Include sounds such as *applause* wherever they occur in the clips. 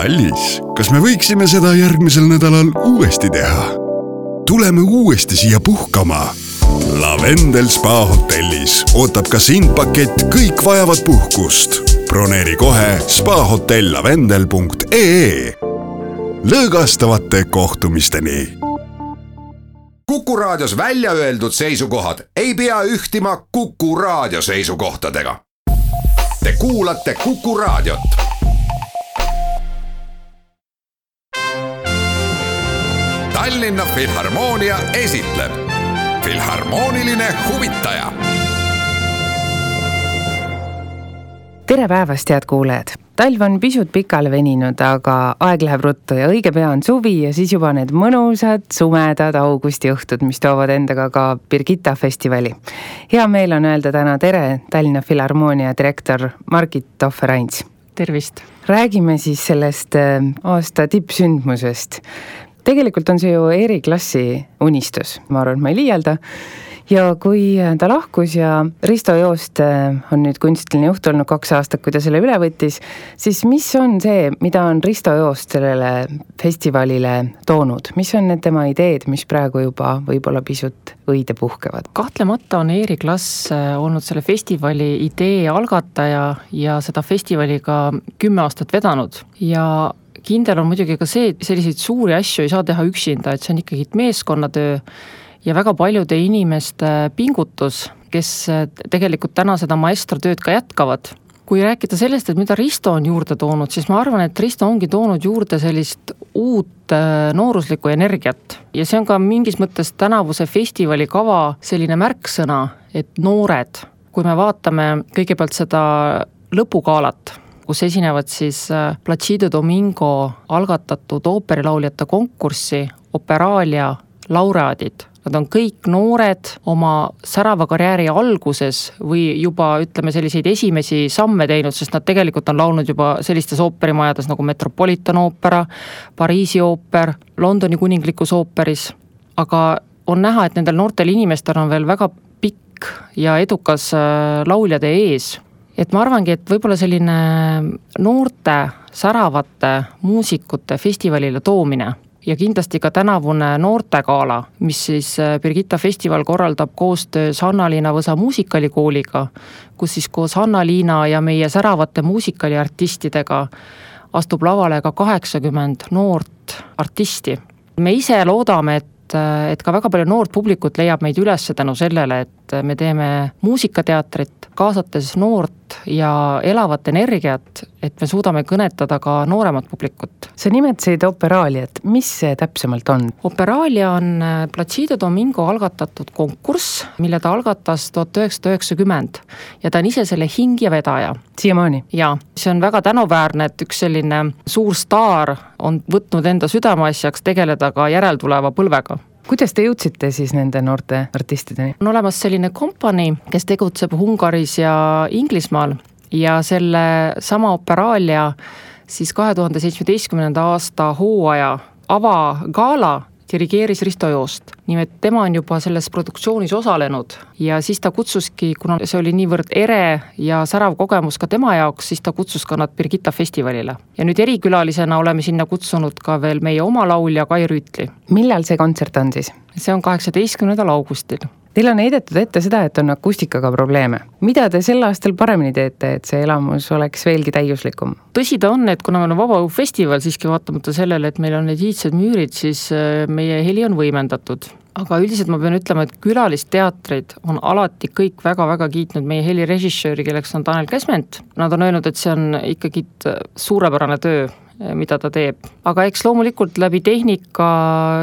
kallis, kas me võiksime seda järgmisel nädalal uuesti teha? tuleme uuesti siia puhkama. Lavendel spa hotellis ootab ka sind pakett Kõik vajavad puhkust. broneeri kohe spahotellavendel.ee. lõõgastavate kohtumisteni Kuku Raadios välja öeldud seisukohad ei pea ühtima Kuku Raadio seisukohtadega. Te kuulate Kuku Raadiot. Tallinna Filharmoonia esitleb Filharmooniline huvitaja. tere päevast, head kuulajad! talv on pisut pikale veninud, aga aeg läheb ruttu ja õige pea on suvi ja siis juba need mõnusad sumedad augustiõhtud, mis toovad endaga ka Birgitta festivali. hea meel on öelda täna tere Tallinna Filharmoonia direktor Margit Tohver-Ains. tervist! räägime siis sellest äh, aasta tippsündmusest. Tegelikult on see ju eriklassi unistus, ma arvan, et ma ei liialda. Ja kui ta lahkus ja Risto Joost äh, on nüüd kunstiline juht olnud kaks aastat, kui ta selle üle võttis, siis mis on see, mida on Risto Joost sellele festivalile toonud, mis on need tema ideed, mis praegu juba võib-olla pisut õide puhkevad? kahtlemata on Eeri Klass äh, olnud selle festivali idee algataja ja seda festivali ka kümme aastat vedanud. Ja kindel on muidugi ka see, et selliseid suuri asju ei saa teha üksinda, et see on ikkagi meeskonnatöö. Ja väga paljude inimeste pingutus, kes tegelikult täna seda maestrotööd ka jätkavad. kui rääkida sellest, et mida Risto on juurde toonud, siis ma arvan, et Risto ongi toonud juurde sellist uut äh, nooruslikku energiat. Ja see on ka mingis mõttes tänavuse festivali kava selline märksõna, et noored, kui me vaatame kõigepealt seda lõpukaalat, kus esinevad siis äh, Placido Domingo algatatud ooperilauljate konkurssi Operalia laureaadid. Nad on kõik noored oma särava karjääri alguses või juba ütleme, selliseid esimesi samme teinud, sest nad tegelikult on laulnud juba sellistes ooperimajades nagu Metropolitan oopera, Pariisi ooper, Londoni kuninglikus ooperis, aga on näha, et nendel noortel inimestel on veel väga pikk ja edukas äh, lauljatee ees et ma arvangi, et võib-olla selline noorte säravate muusikute festivalile toomine ja kindlasti ka tänavune noortegala, mis siis äh, Birgitta festival korraldab koostöös Hanna-Liina Võsa muusikalikooliga, kus siis koos Hanna-Liina ja meie säravate muusikaliartistidega astub lavale ka kaheksakümmend noort artisti. me ise loodame, et, äh, et ka väga palju noort publikut leiab meid üles tänu sellele, et me teeme muusikateatrit, kaasates noort ja elavat energiat, et me suudame kõnetada ka nooremat publikut. sa nimetasid Operaaliat, mis see täpsemalt on? Operaalia on äh, Placido Domingo algatatud konkurss, mille ta algatas tuhat üheksasada üheksakümmend ja ta on ise selle hing ja vedaja. siiamaani? jaa, see on väga tänuväärne, et üks selline suur staar on võtnud enda südameasjaks tegeleda ka järeltuleva põlvega kuidas te jõudsite siis nende noorte artistideni? on olemas selline kompanii, kes tegutseb Ungaris ja Inglismaal ja selle sama Operaalia siis kahe tuhande seitsmeteistkümnenda aasta hooaja avagala dirigeeris Risto Joost. nimelt tema on juba selles produktsioonis osalenud ja siis ta kutsuski, kuna see oli niivõrd ere ja särav kogemus ka tema jaoks, siis ta kutsus ka nad Birgitta festivalile. ja nüüd erikülalisena oleme sinna kutsunud ka veel meie oma laulja Kai Rüütli. millal see kontsert on siis? see on kaheksateistkümnendal augustil Teil on heidetud ette seda, et on akustikaga probleeme. mida te sel aastal paremini teete, et see elamus oleks veelgi täiuslikum? tõsi ta on, et kuna meil on vabaõhufestival siiski vaatamata sellele, et meil on need iidsed müürid, siis äh, meie heli on võimendatud. aga üldiselt ma pean ütlema, et külalisteatrid on alati kõik väga-väga kiitnud meie helirežissööri, kelleks on Tanel Käsment. Nad on öelnud, et see on ikkagi suurepärane töö mida ta teeb. aga eks loomulikult läbi tehnika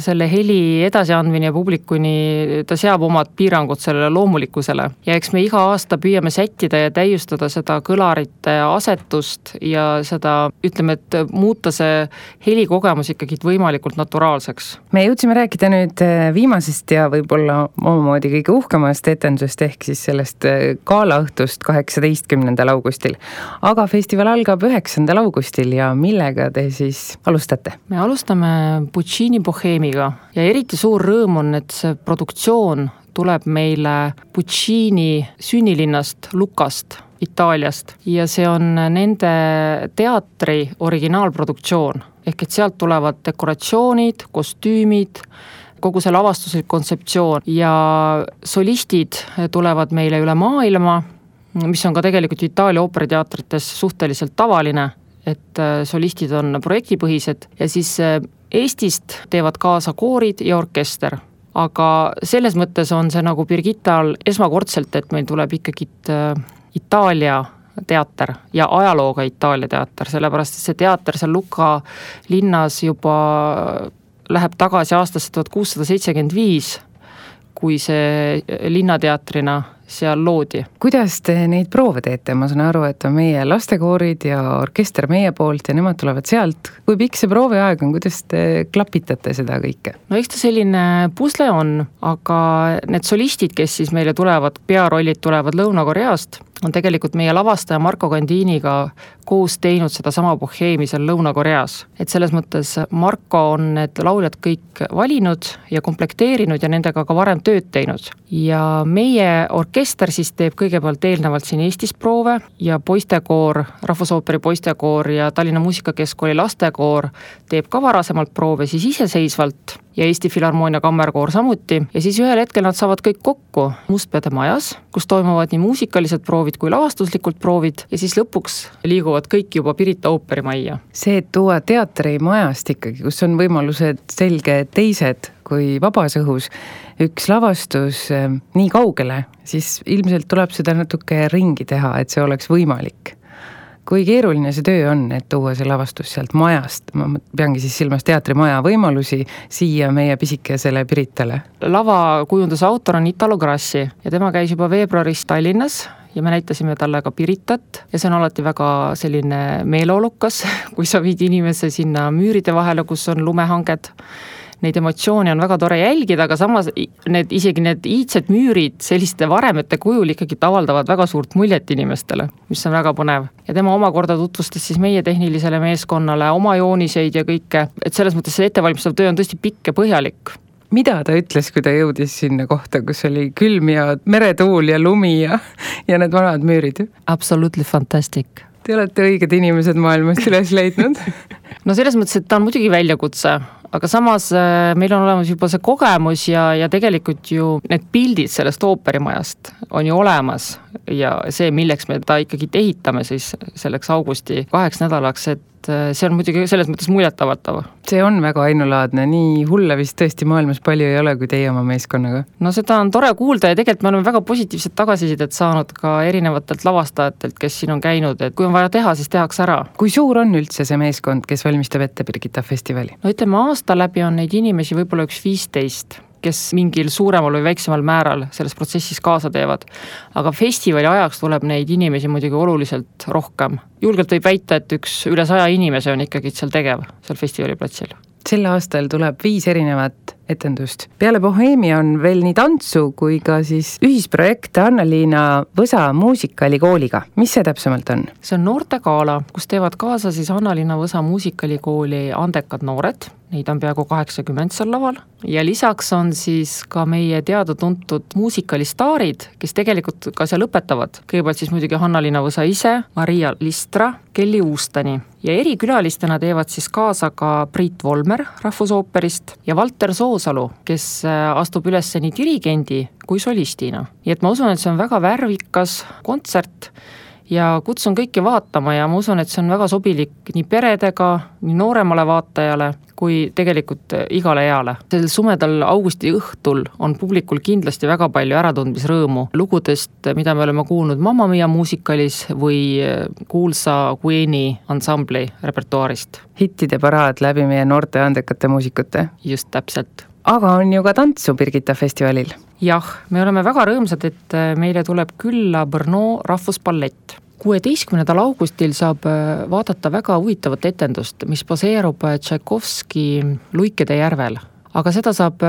selle heli edasiandmine publikuni, ta seab omad piirangud sellele loomulikkusele. ja eks me iga aasta püüame sättida ja täiustada seda kõlarite asetust ja seda, ütleme, et muuta see helikogemus ikkagi võimalikult naturaalseks. me jõudsime rääkida nüüd eh, viimasest ja võib-olla omamoodi kõige uhkemast etendusest, ehk siis sellest eh, galaõhtust kaheksateistkümnendal augustil. aga festival algab üheksandal augustil ja millega millega te siis alustate? me alustame Puccini Bohemiga ja eriti suur rõõm on, et see produktsioon tuleb meile Puccini sünnilinnast Lukast Itaaliast ja see on nende teatri originaalproduktsioon. ehk et sealt tulevad dekoratsioonid, kostüümid, kogu see lavastuslik kontseptsioon ja solistid tulevad meile üle maailma, mis on ka tegelikult Itaalia ooperiteatrites suhteliselt tavaline, et äh, solistid on projektipõhised ja siis äh, Eestist teevad kaasa koorid ja orkester. Aga selles mõttes on see nagu Birgittal esmakordselt, et meil tuleb ikkagi äh, Itaalia teater ja ajalooga Itaalia teater, sellepärast et see teater seal Luka linnas juba läheb tagasi aastasse tuhat kuussada seitsekümmend viis, kui see linnateatrina seal loodi. kuidas te neid proove teete, ma saan aru, et on meie lastekoorid ja orkester meie poolt ja nemad tulevad sealt. kui pikk see prooviaeg on, kuidas te klapitate seda kõike? no eks ta selline pusle on, aga need solistid, kes siis meile tulevad, pearollid tulevad Lõuna-Koreast, on tegelikult meie lavastaja Marko Kandiniga koos teinud sedasama boheemi seal Lõuna-Koreas. et selles mõttes Marko on need lauljad kõik valinud ja komplekteerinud ja nendega ka varem tööd teinud. ja meie orkester siis teeb kõigepealt eelnevalt siin Eestis proove ja poistekoor, Rahvusooperi poistekoor ja Tallinna Muusikakeskkooli lastekoor teeb ka varasemalt proove siis iseseisvalt ja Eesti Filharmoonia Kammerkoor samuti. Ja siis ühel hetkel nad saavad kõik kokku Mustpeade majas, kus toimuvad nii muusikalised proovid kui lavastuslikud proovid. Ja siis lõpuks liiguvad kõik juba Pirita ooperimajja. see, et tuua teatrimajast ikkagi, kus on võimalused selge teised kui vabas õhus, üks lavastus eh, nii kaugele, siis ilmselt tuleb seda natuke ringi teha, et see oleks võimalik kui keeruline see töö on, et tuua see lavastus sealt majast, ma peangi siis silmas teatrimaja võimalusi siia meie pisikesele Piritale? lavakujunduse autor on Italo Grassi ja tema käis juba veebruaris Tallinnas ja me näitasime talle ka Piritat ja see on alati väga selline meeleolukas, *laughs* kui sa viid inimese sinna müüride vahele, kus on lumehanged neid emotsioone on väga tore jälgida, aga samas need, isegi need iidsed müürid selliste varemete kujul ikkagi avaldavad väga suurt muljet inimestele, mis on väga põnev. ja tema omakorda tutvustas siis meie tehnilisele meeskonnale oma jooniseid ja kõike, et selles mõttes see ettevalmistav töö on tõesti pikk ja põhjalik mida ta ütles, kui ta jõudis sinna kohta, kus oli külm ja meretuul ja lumi ja, ja need vanad müürid? Absolutely fantastic. Te olete õiged inimesed maailmast üles leidnud *laughs* no selles mõttes, et ta on muidugi väljakutse, aga samas äh, meil on olemas juba see kogemus ja, ja tegelikult ju need pildid sellest ooperimajast on ju olemas. Ja see, milleks me ta ikkagi ehitame siis selleks augusti kaheks nädalaks, et et äh, see on muidugi selles mõttes muljetavaldav. see on väga ainulaadne, nii hulle vist tõesti maailmas palju ei ole, kui teie oma meeskonnaga. no seda on tore kuulda ja tegelikult me oleme väga positiivset tagasisidet saanud ka erinevatelt lavastajatelt, kes siin on käinud, et kui on vaja teha, siis tehakse ära. kui suur on üldse see meeskond, kes valmistab ette Birgitta festivali? no ütleme, aasta läbi on neid inimesi võib-olla üks viisteist kes mingil suuremal või väiksemal määral selles protsessis kaasa teevad. aga festivali ajaks tuleb neid inimesi muidugi oluliselt rohkem. julgelt võib väita, et üks üle saja inimese on ikkagi seal tegev, seal festivali platsil sel aastal tuleb viis erinevat etendust. peale Boheemia on veel nii tantsu kui ka siis ühisprojekt Anna-Liina Võsa muusikalikooliga. mis see täpsemalt on? see on noortegala, kus teevad kaasa siis Anna-Liina Võsa muusikalikooli andekad noored, neid on peaaegu kaheksakümmend seal laval, ja lisaks on siis ka meie teada-tuntud muusikalistaarid, kes tegelikult ka seal õpetavad. kõigepealt siis muidugi Hanna-Liina Võsa ise, Maria Listra, Kelly Uustani ja erikülalistena teevad siis kaasa ka Priit Volmer Rahvusooperist ja Valter Soosalu, kes äh, astub üles nii dirigendi kui solistina. nii et ma usun, et see on väga värvikas kontsert ja kutsun kõiki vaatama ja ma usun, et see on väga sobilik nii peredega, nii nooremale vaatajale kui tegelikult igale eale. sel sumedal augusti õhtul on publikul kindlasti väga palju äratundmisrõõmu lugudest, mida me oleme kuulnud Mamma Mia muusikalis või kuulsa Queen'i ansambli repertuaarist. hittide paraad läbi meie noorte andekate muusikute. just täpselt aga on ju ka tantsu Birgitta festivalil. jah, me oleme väga rõõmsad, et äh, meile tuleb külla Brno rahvusballett. kuueteistkümnendal augustil saab äh, vaadata väga huvitavat etendust, mis baseerub äh, Tšaikovski Luikede järvel. aga seda saab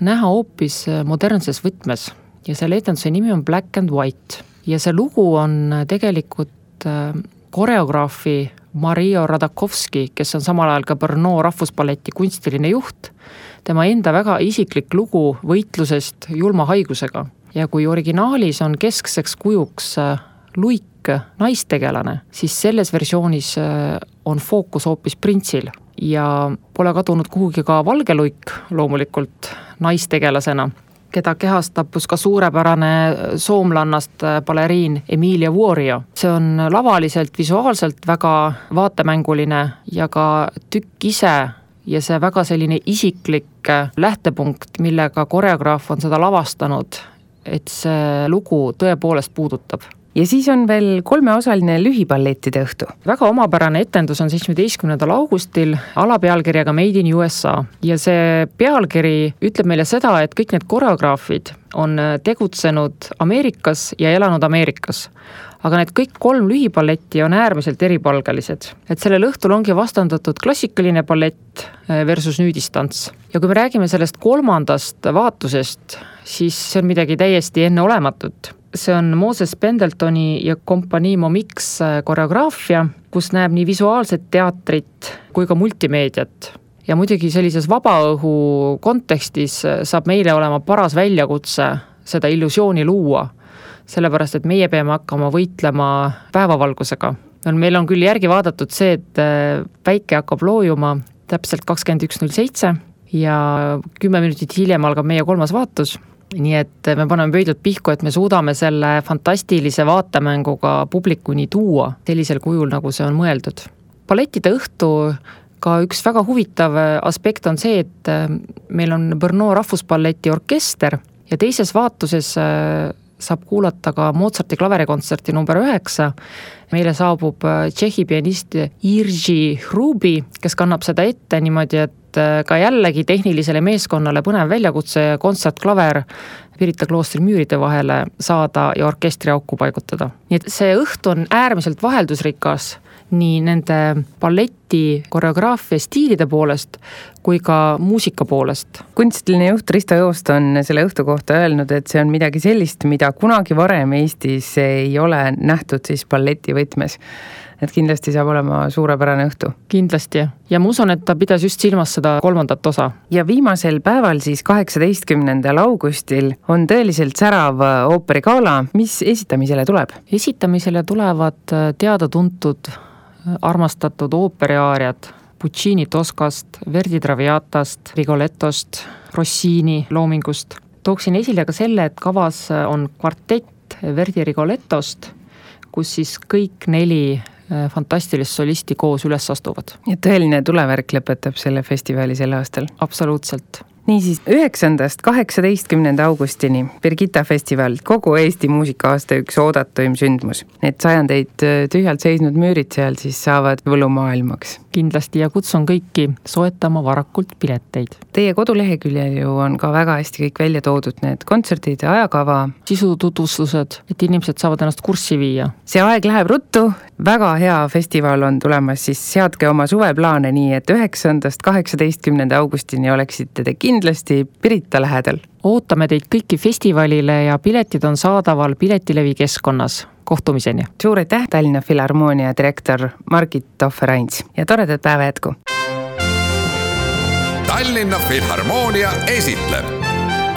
näha hoopis modernses võtmes ja selle etenduse nimi on Black and White ja see lugu on tegelikult koreograafi Mario Radakovski, kes on samal ajal ka Brno rahvusballeti kunstiline juht, tema enda väga isiklik lugu võitlusest julma haigusega. ja kui originaalis on keskseks kujuks äh, luik naistegelane, siis selles versioonis äh, on fookus hoopis printsil ja pole kadunud kuhugi ka valge luik loomulikult naistegelasena keda kehast tappus ka suurepärane soomlannast baleriin Emilia Vuorio. see on lavaliselt, visuaalselt väga vaatemänguline ja ka tükk ise ja see väga selline isiklik lähtepunkt, millega koreograaf on seda lavastanud, et see lugu tõepoolest puudutab. Ja siis on veel kolmeosaline lühiballettide õhtu. väga omapärane etendus on seitsmeteistkümnendal augustil alapealkirjaga Made in USA. Ja see pealkiri ütleb meile seda, et kõik need koreograafid on tegutsenud Ameerikas ja elanud Ameerikas aga need kõik kolm lühiballetti on äärmiselt eripalgelised. et sellel õhtul ongi vastandatud klassikaline ballett eh, versus nüüdistants. ja kui me räägime sellest kolmandast vaatusest, siis see on midagi täiesti enneolematut see on Moses Pendeltoni ja kompanii Momix eh, koreograafia, kus näeb nii visuaalset teatrit kui ka multimeediat. ja muidugi sellises vabaõhu kontekstis eh, saab meile olema paras väljakutse seda illusiooni luua sellepärast et meie peame hakkama võitlema päevavalgusega. meil on küll järgi vaadatud see, et äh, päike hakkab loojuma täpselt kakskümmend üks null seitse ja kümme minutit hiljem algab meie kolmas vaatus, nii et me paneme pöidlad pihku, et me suudame selle fantastilise vaatemänguga publikuni tuua sellisel kujul, nagu see on mõeldud. ballettide õhtu ka üks väga huvitav aspekt on see, et äh, meil on Brno rahvusballeti orkester ja teises vaatuses äh, saab kuulata ka Mozarti klaverikontserti number üheksa. meile saabub äh, Tšehhi pianist Irži Hrubi, kes kannab seda ette niimoodi, et äh, ka jällegi tehnilisele meeskonnale põnev väljakutse kontsertklaver Pirita kloostri müüride vahele saada ja orkestri auku paigutada. nii et see õhtu on äärmiselt vaheldusrikas nii nende balleti koreograafia stiilide poolest kui ka muusika poolest. kunstiline juht Risto Joost on selle õhtu kohta öelnud, et see on midagi sellist, mida kunagi varem Eestis ei ole nähtud siis balleti võtmes et kindlasti saab olema suurepärane õhtu. kindlasti ja ma usun, et ta pidas just silmas seda kolmandat osa. ja viimasel päeval siis, kaheksateistkümnendal augustil on tõeliselt särav ooperigala, mis esitamisele tuleb? esitamisele tulevad teada-tuntud armastatud ooperiaariad Puccini Toscast, Verdi Traviatast, Rigolettost, Rossini loomingust. tooksin esile ka selle, et kavas on kvartett Verdi Rigolettost, kus siis kõik neli äh, fantastilist solisti koos üles astuvad. ja tõeline tulevärk lõpetab selle festivali sel aastal? absoluutselt niisiis, üheksandast kaheksateistkümnenda augustini Birgitta festival, kogu Eesti muusika-aasta üks oodatuim sündmus. Need sajandeid äh, tühjalt seisnud müürid seal siis saavad võlumaailmaks. kindlasti ja kutsun kõiki soetama varakult pileteid. Teie koduleheküljel ju on ka väga hästi kõik välja toodud, need kontserdid, ajakava. sisututvustused, et inimesed saavad ennast kurssi viia. see aeg läheb ruttu, väga hea festival on tulemas, siis seadke oma suveplaane nii, et üheksandast kaheksateistkümnenda augustini oleksite te kindlasti Pirita lähedal. ootame teid kõiki festivalile ja piletid on saadaval Piletilevi keskkonnas. kohtumiseni! suur aitäh, Tallinna Filharmoonia direktor Margit Tohver-Ains ja toredat päeva jätku! Tallinna Filharmoonia esitleb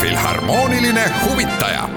Filharmooniline huvitaja